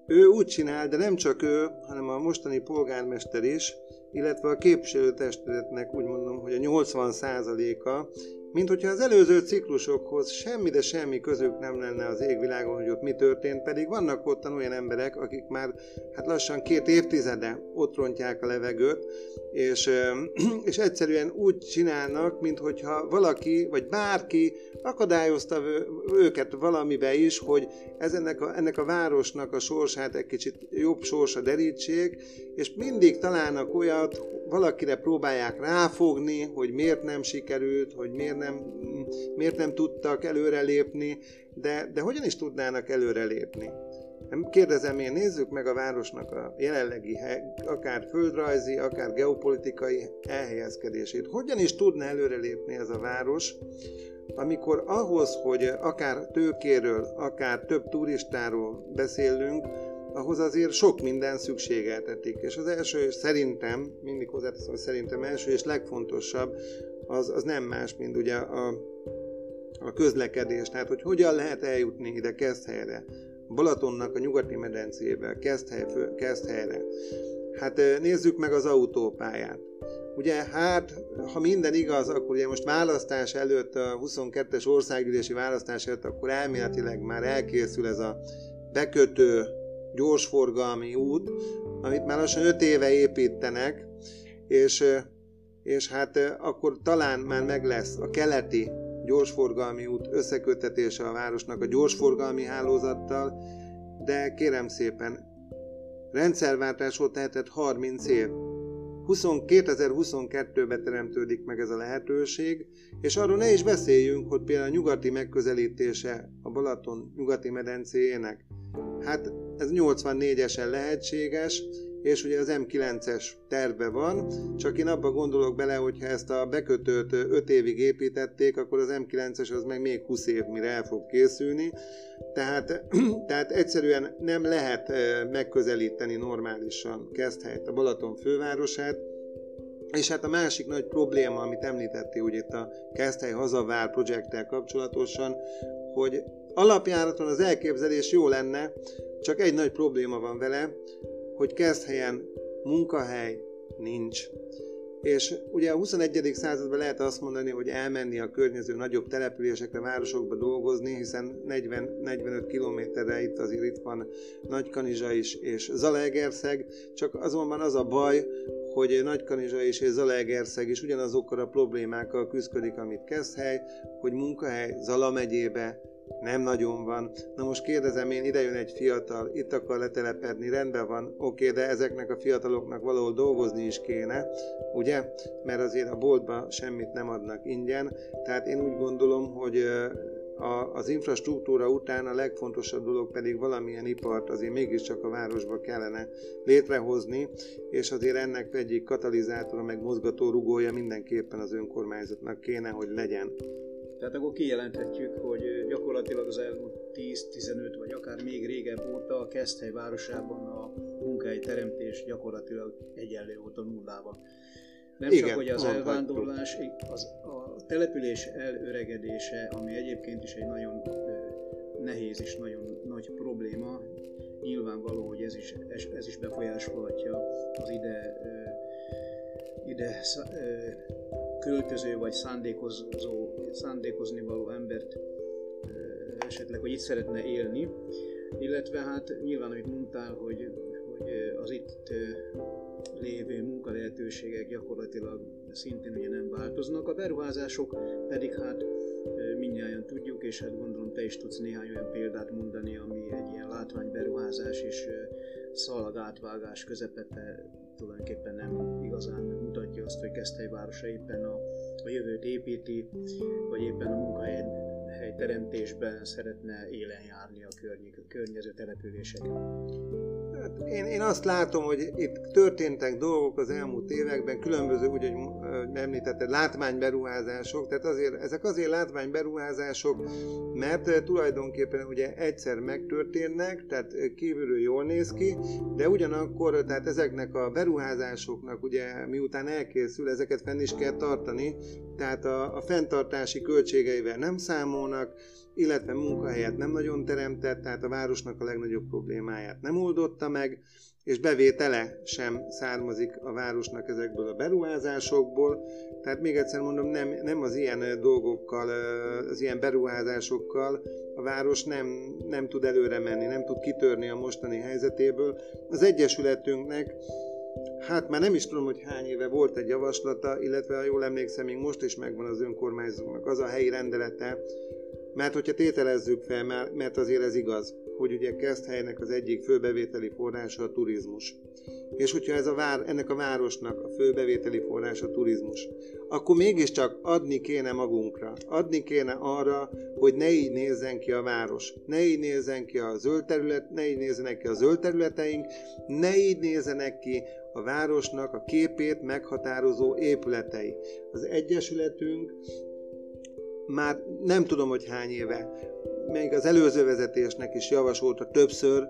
Ő úgy csinál, de nem csak ő, hanem a mostani polgármester is, illetve a képviselőtestületnek úgy mondom, hogy a 80%-a mint hogyha az előző ciklusokhoz semmi, de semmi közük nem lenne az égvilágon, hogy ott mi történt, pedig vannak ott olyan emberek, akik már hát lassan két évtizede ott rontják a levegőt, és, és egyszerűen úgy csinálnak, mint hogyha valaki, vagy bárki akadályozta őket valamibe is, hogy ez ennek a, ennek a városnak a sorsát egy kicsit jobb sorsa derítsék, és mindig találnak olyat, valakire próbálják ráfogni, hogy miért nem sikerült, hogy miért nem, miért nem tudtak előrelépni, de, de hogyan is tudnának előrelépni? Kérdezem én, nézzük meg a városnak a jelenlegi, akár földrajzi, akár geopolitikai elhelyezkedését. Hogyan is tudna előrelépni ez a város, amikor ahhoz, hogy akár tőkéről, akár több turistáról beszélünk, ahhoz azért sok minden szükségeltetik. És az első, és szerintem, mindig hozzáteszem, hogy szerintem első és legfontosabb, az, az nem más, mint ugye a, a közlekedés. Tehát, hogy hogyan lehet eljutni ide Keszthelyre, Balatonnak a nyugati medencébe, Keszthely, Keszthelyre. Hát nézzük meg az autópályát. Ugye hát, ha minden igaz, akkor ugye most választás előtt, a 22-es országgyűlési választás előtt, akkor elméletileg már elkészül ez a bekötő gyorsforgalmi út, amit már lassan 5 éve építenek, és, és hát akkor talán már meg lesz a keleti gyorsforgalmi út összekötetése a városnak a gyorsforgalmi hálózattal, de kérem szépen, rendszerváltás volt tehetett 30 év. 2022-ben teremtődik meg ez a lehetőség, és arról ne is beszéljünk, hogy például a nyugati megközelítése a Balaton nyugati medencéjének, hát ez 84-esen lehetséges, és ugye az M9-es terve van, csak én abba gondolok bele, hogy ha ezt a bekötőt 5 évig építették, akkor az M9-es az meg még 20 év, mire el fog készülni. Tehát, tehát egyszerűen nem lehet megközelíteni normálisan Keszthelyt, a Balaton fővárosát, És hát a másik nagy probléma, amit említettél ugye itt a Keszthely Hazavár projekttel kapcsolatosan, hogy alapjáraton az elképzelés jó lenne, csak egy nagy probléma van vele, hogy Keszthelyen munkahely nincs. És ugye a 21. században lehet azt mondani, hogy elmenni a környező nagyobb településekre, városokba dolgozni, hiszen 40-45 kilométerre itt azért itt van Nagykanizsa is és Zalaegerszeg, csak azonban az a baj, hogy Nagykanizsa is és Zalaegerszeg is ugyanazokkal a problémákkal küzdik, amit Keszhely, hogy munkahely Zala megyébe, nem nagyon van. Na most kérdezem én, ide jön egy fiatal, itt akar letelepedni, rendben van, oké, de ezeknek a fiataloknak valahol dolgozni is kéne, ugye? Mert azért a boltba semmit nem adnak ingyen, tehát én úgy gondolom, hogy a, az infrastruktúra után a legfontosabb dolog pedig valamilyen ipart azért mégiscsak a városba kellene létrehozni, és azért ennek egyik katalizátora, meg mozgató rugója mindenképpen az önkormányzatnak kéne, hogy legyen. Tehát akkor kijelenthetjük, hogy gyakorlatilag az elmúlt 10-15 vagy akár még régebb óta a Keszthely városában a munkai teremtés gyakorlatilag egyenlő volt a nullában. Nem Igen, csak hogy az elvándorlás, az, a település elöregedése, ami egyébként is egy nagyon nehéz és nagyon nagy probléma, nyilvánvaló, hogy ez is, ez is befolyásolhatja az ide, ide költöző vagy szándékozó, szándékozni való embert esetleg, hogy itt szeretne élni, illetve hát nyilván, amit mondtál, hogy, hogy az itt lévő munkalehetőségek gyakorlatilag szintén ugye nem változnak, a beruházások pedig hát mindjárt tudjuk, és hát gondolom te is tudsz néhány olyan példát mondani, ami egy ilyen látványberuházás és szalag átvágás közepette tulajdonképpen nem igazán mutatja azt, hogy Keszthely városa éppen a, a jövőt építi, vagy éppen a munkahely teremtésben szeretne élen járni a környező településeken. Hát én, én azt látom, hogy itt történtek dolgok az elmúlt években, különböző, úgy, hogy említetted, látványberuházások, tehát azért, ezek azért látványberuházások, mert tulajdonképpen ugye egyszer megtörténnek, tehát kívülről jól néz ki, de ugyanakkor, tehát ezeknek a beruházásoknak ugye miután elkészül, ezeket fenn is kell tartani, tehát a, a fenntartási költségeivel nem számolnak, illetve munkahelyet nem nagyon teremtett, tehát a városnak a legnagyobb problémáját nem oldotta meg, és bevétele sem származik a városnak ezekből a beruházásokból. Tehát még egyszer mondom, nem, nem az ilyen dolgokkal, az ilyen beruházásokkal a város nem, nem tud előre menni, nem tud kitörni a mostani helyzetéből. Az Egyesületünknek Hát már nem is tudom, hogy hány éve volt egy javaslata, illetve ha jól emlékszem, még most is megvan az önkormányzónak az a helyi rendelete, mert hogyha tételezzük fel, mert azért ez igaz, hogy ugye Keszthelynek az egyik főbevételi forrása a turizmus. És hogyha ez a vár, ennek a városnak a főbevételi forrása a turizmus, akkor mégiscsak adni kéne magunkra, adni kéne arra, hogy ne így nézzen ki a város, ne így nézzen ki a zöld terület, ne így nézzenek ki a zöld területeink, ne így nézzenek ki a városnak a képét meghatározó épületei. Az Egyesületünk már nem tudom, hogy hány éve, még az előző vezetésnek is javasolta többször,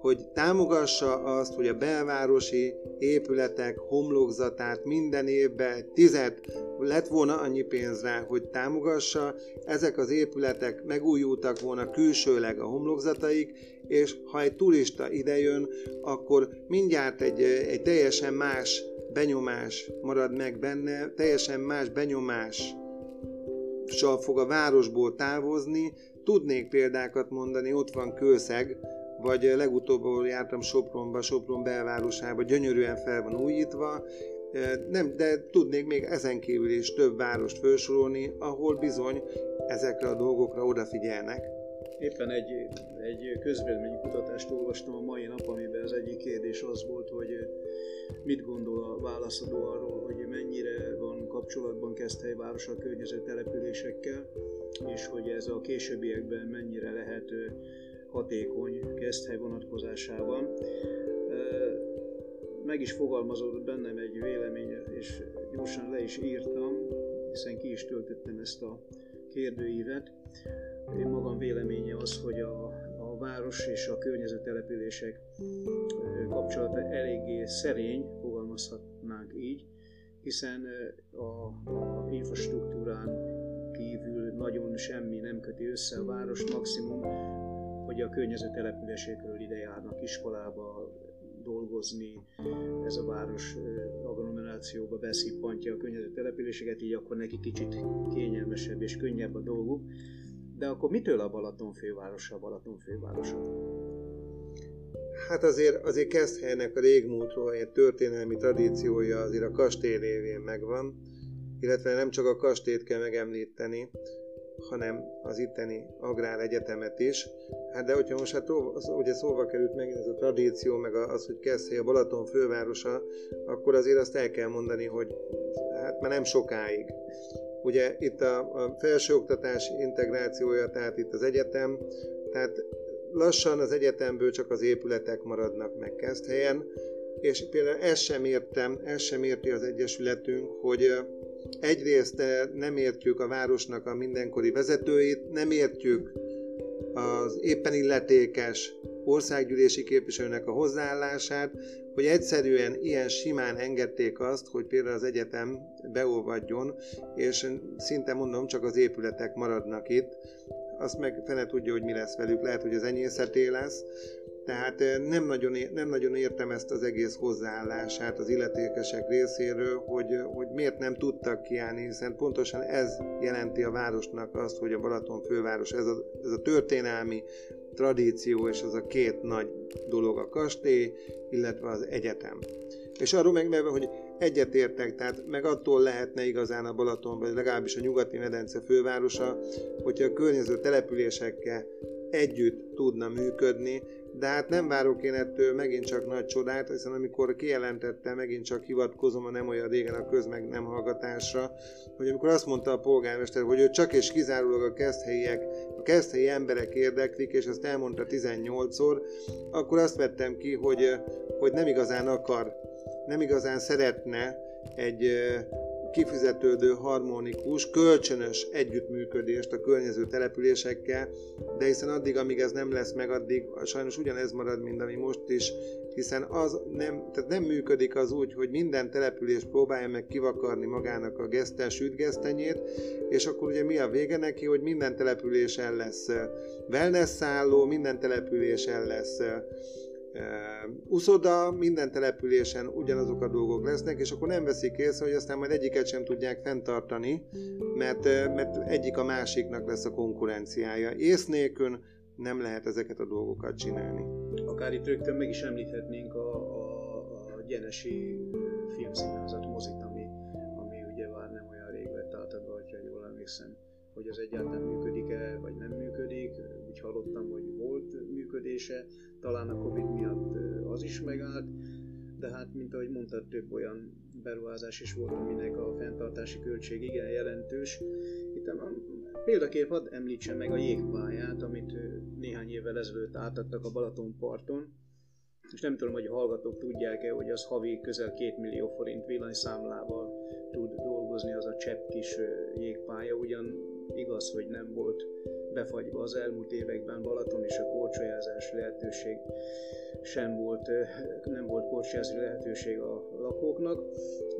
hogy támogassa azt, hogy a belvárosi épületek homlokzatát minden évben tized lett volna annyi pénz rá, hogy támogassa, ezek az épületek megújultak volna külsőleg a homlokzataik, és ha egy turista idejön, akkor mindjárt egy, egy teljesen más benyomás marad meg benne, teljesen más benyomás fog a városból távozni. Tudnék példákat mondani, ott van Kőszeg, vagy legutóbb jártam Sopronba, Sopron belvárosába, gyönyörűen fel van újítva, nem, de tudnék még ezen kívül is több várost felsorolni, ahol bizony ezekre a dolgokra odafigyelnek. Éppen egy, egy közvélemény kutatást olvastam a mai nap, amiben az egyik kérdés az volt, hogy mit gondol a válaszadó arról, hogy mennyire kapcsolatban Keszthely város a környező településekkel, és hogy ez a későbbiekben mennyire lehet hatékony Keszthely vonatkozásában. Meg is fogalmazódott bennem egy vélemény, és gyorsan le is írtam, hiszen ki is töltöttem ezt a kérdőívet. Én magam véleménye az, hogy a, a város és a környező települések kapcsolata eléggé szerény, fogalmazhatnánk így, hiszen a, a infrastruktúrán kívül nagyon semmi nem köti össze a város, maximum, hogy a környező településekről ide járnak iskolába, dolgozni, ez a város agglomerációba beszippantja a környező településeket, így akkor neki kicsit kényelmesebb és könnyebb a dolguk. De akkor mitől a Balaton fővárosa a Balaton fővárosa? Hát azért, azért Keszthelynek a régmúltról egy történelmi tradíciója azért a kastély révén megvan, illetve nem csak a kastélyt kell megemlíteni, hanem az itteni agrár egyetemet is. Hát de hogyha most hát ugye szóba került megint ez a tradíció, meg az, hogy Keszhely a Balaton fővárosa, akkor azért azt el kell mondani, hogy hát már nem sokáig. Ugye itt a, a felsőoktatás integrációja, tehát itt az egyetem, tehát lassan az egyetemből csak az épületek maradnak meg helyen, és például ezt sem értem, ezt sem érti az Egyesületünk, hogy egyrészt nem értjük a városnak a mindenkori vezetőit, nem értjük az éppen illetékes országgyűlési képviselőnek a hozzáállását, hogy egyszerűen ilyen simán engedték azt, hogy például az egyetem beolvadjon, és szinte mondom, csak az épületek maradnak itt, azt meg fene tudja, hogy mi lesz velük, lehet, hogy az enyészeté lesz, tehát nem nagyon, nem nagyon értem ezt az egész hozzáállását az illetékesek részéről, hogy, hogy miért nem tudtak kiállni, hiszen pontosan ez jelenti a városnak azt, hogy a Balaton főváros, ez a, ez a történelmi tradíció, és az a két nagy dolog a kastély, illetve az egyetem. És arról meg, hogy egyetértek, tehát meg attól lehetne igazán a Balaton, vagy legalábbis a nyugati medence fővárosa, hogyha a környező településekkel együtt tudna működni, de hát nem várok én ettől megint csak nagy csodát, hiszen amikor kijelentette, megint csak hivatkozom a nem olyan régen a közmeg nem hallgatásra, hogy amikor azt mondta a polgármester, hogy ő csak és kizárólag a keszthelyiek, a keszthelyi emberek érdeklik, és ezt elmondta 18-szor, akkor azt vettem ki, hogy, hogy nem igazán akar, nem igazán szeretne egy kifizetődő, harmonikus, kölcsönös együttműködést a környező településekkel, de hiszen addig, amíg ez nem lesz meg, addig sajnos ugyanez marad, mint ami most is, hiszen az nem, tehát nem működik az úgy, hogy minden település próbálja meg kivakarni magának a geszten, sütgesztenyét, és akkor ugye mi a vége neki, hogy minden településen lesz wellness szálló, minden településen lesz uszoda, minden településen ugyanazok a dolgok lesznek, és akkor nem veszik észre, hogy aztán majd egyiket sem tudják fenntartani, mert, mert egyik a másiknak lesz a konkurenciája. Ész nélkül nem lehet ezeket a dolgokat csinálni. Akár itt rögtön meg is említhetnénk a, a, a Gyenesi filmszínházat, mozit, ami, ami ugye már nem olyan rég vett átadva, hogyha jól emlékszem, hogy az egyáltalán működik-e, vagy nem működik. Úgy hallottam, hogy volt működése, talán a Covid miatt az is megállt, de hát, mint ahogy mondtad, több olyan beruházás is volt, aminek a fenntartási költség igen jelentős. Itt a példakép hadd említsem meg a jégpályát, amit néhány évvel ezelőtt átadtak a Balaton parton, és nem tudom, hogy a hallgatók tudják-e, hogy az havi közel 2 millió forint villanyszámlával tud dolgozni az a csepp kis jégpálya, ugyan igaz, hogy nem volt befagyva az elmúlt években Balaton és a korcsolyázási lehetőség sem volt, nem volt korcsolyázási lehetőség a lakóknak,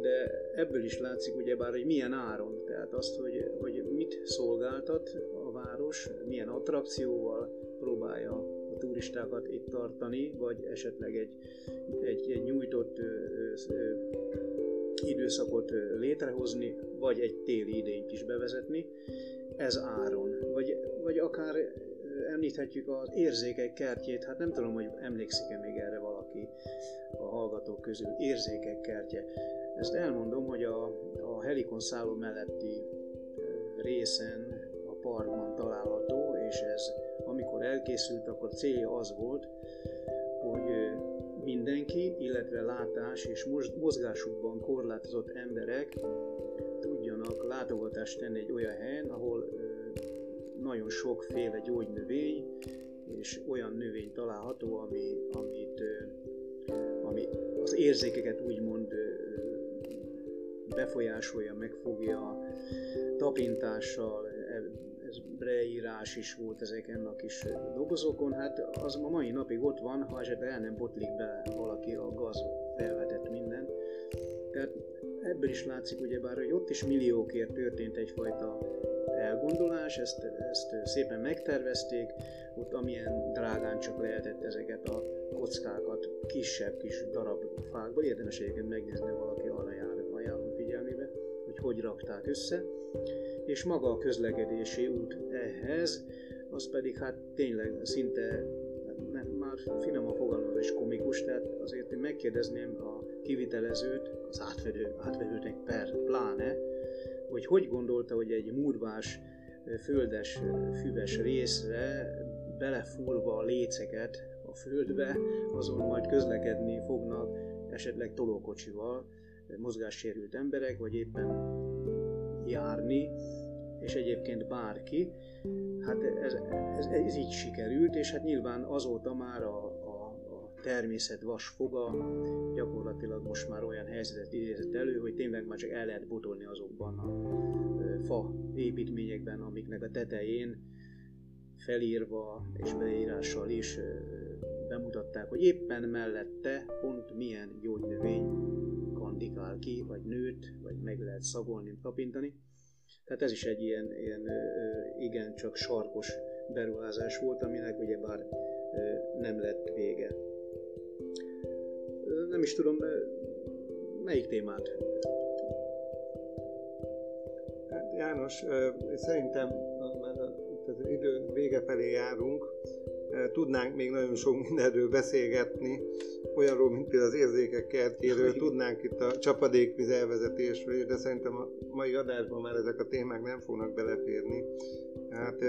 de ebből is látszik ugyebár, hogy milyen áron, tehát azt, hogy, hogy mit szolgáltat a város, milyen attrakcióval próbálja turistákat itt tartani, vagy esetleg egy, egy, egy nyújtott ö, ö, időszakot létrehozni, vagy egy téli idényt is bevezetni, ez áron. Vagy, vagy akár említhetjük az érzékek kertjét, hát nem tudom, hogy emlékszik-e még erre valaki a hallgatók közül, érzékek kertje. Ezt elmondom, hogy a, a Helikon szálló melletti részen a parkban található, és ez amikor elkészült, akkor célja az volt, hogy mindenki, illetve látás és mozgásukban korlátozott emberek tudjanak látogatást tenni egy olyan helyen, ahol nagyon sokféle gyógynövény és olyan növény található, ami, amit, ami az érzékeket úgymond befolyásolja, megfogja tapintással, ez breírás is volt ezeken a kis dobozokon, hát az a mai napig ott van, ha esetleg el nem botlik be valaki a gaz felvetett minden. Tehát ebből is látszik ugyebár, hogy ott is milliókért történt egyfajta elgondolás, ezt, ezt szépen megtervezték, ott amilyen drágán csak lehetett ezeket a kockákat kisebb kis darab fákból, érdemes egyébként megnézni, valaki arra jár, ajánlom figyelmébe, hogy hogy rakták össze, és maga a közlekedési út ehhez, az pedig hát tényleg szinte nem, már a fogalmaz és komikus, tehát azért én megkérdezném a kivitelezőt, az átvedő, átvedőnek per pláne, hogy hogy gondolta, hogy egy murvás, földes, füves részre belefúrva a léceket a földbe, azon majd közlekedni fognak esetleg tolókocsival mozgássérült emberek, vagy éppen járni, és egyébként bárki. Hát ez, ez, ez így sikerült, és hát nyilván azóta már a, a, a természet vasfoga gyakorlatilag most már olyan helyzetet idézett elő, hogy tényleg már csak el lehet botolni azokban a fa építményekben, amiknek a tetején felírva és beírással is bemutatták, hogy éppen mellette pont milyen gyógynövény kandikál ki, vagy nőt, vagy meg lehet szagolni, tapintani. Tehát ez is egy ilyen, ilyen igen csak sarkos beruházás volt, aminek ugyebár nem lett vége. Nem is tudom, melyik témát? Hát János, szerintem az idő vége felé járunk, tudnánk még nagyon sok mindenről beszélgetni, olyanról, mint például az érzékek kertjéről, tudnánk itt a csapadékvíz elvezetésről, de szerintem a mai adásban már ezek a témák nem fognak beleférni. Hát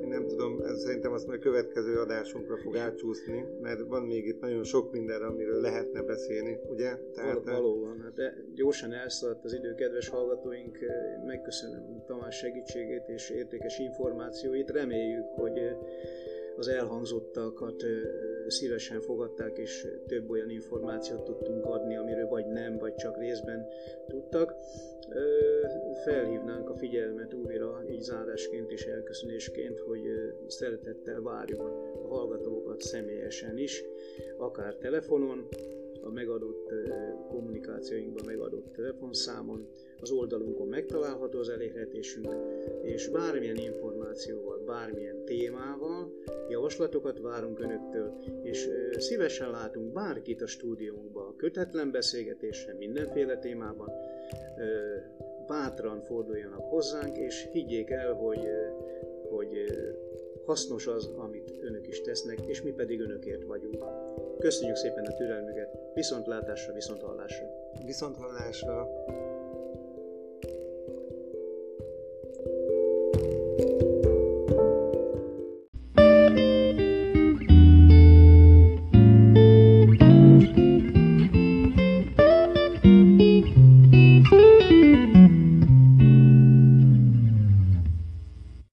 én nem tudom, szerintem azt majd a következő adásunkra fog átcsúszni, mert van még itt nagyon sok minden, amiről lehetne beszélni, ugye? Tehát, Val- valóban, hát de gyorsan elszaladt az idő, kedves hallgatóink, megköszönöm Tamás segítségét és értékes információit, reméljük, hogy az elhangzottakat szívesen fogadták, és több olyan információt tudtunk adni, amiről vagy nem, vagy csak részben tudtak. Felhívnánk a figyelmet újra, így zárásként és elköszönésként, hogy szeretettel várjuk a hallgatókat személyesen is, akár telefonon, a megadott kommunikációinkban megadott telefonszámon, az oldalunkon megtalálható az elérhetésünk, és bármilyen információval, bármilyen témával javaslatokat várunk Önöktől, és szívesen látunk bárkit a stúdiónkba, kötetlen beszélgetésre, mindenféle témában, bátran forduljanak hozzánk, és higgyék el, hogy, hogy hasznos az, amit önök is tesznek, és mi pedig önökért vagyunk. Köszönjük szépen a türelmüket, viszontlátásra, viszonthallásra! Viszonthallásra!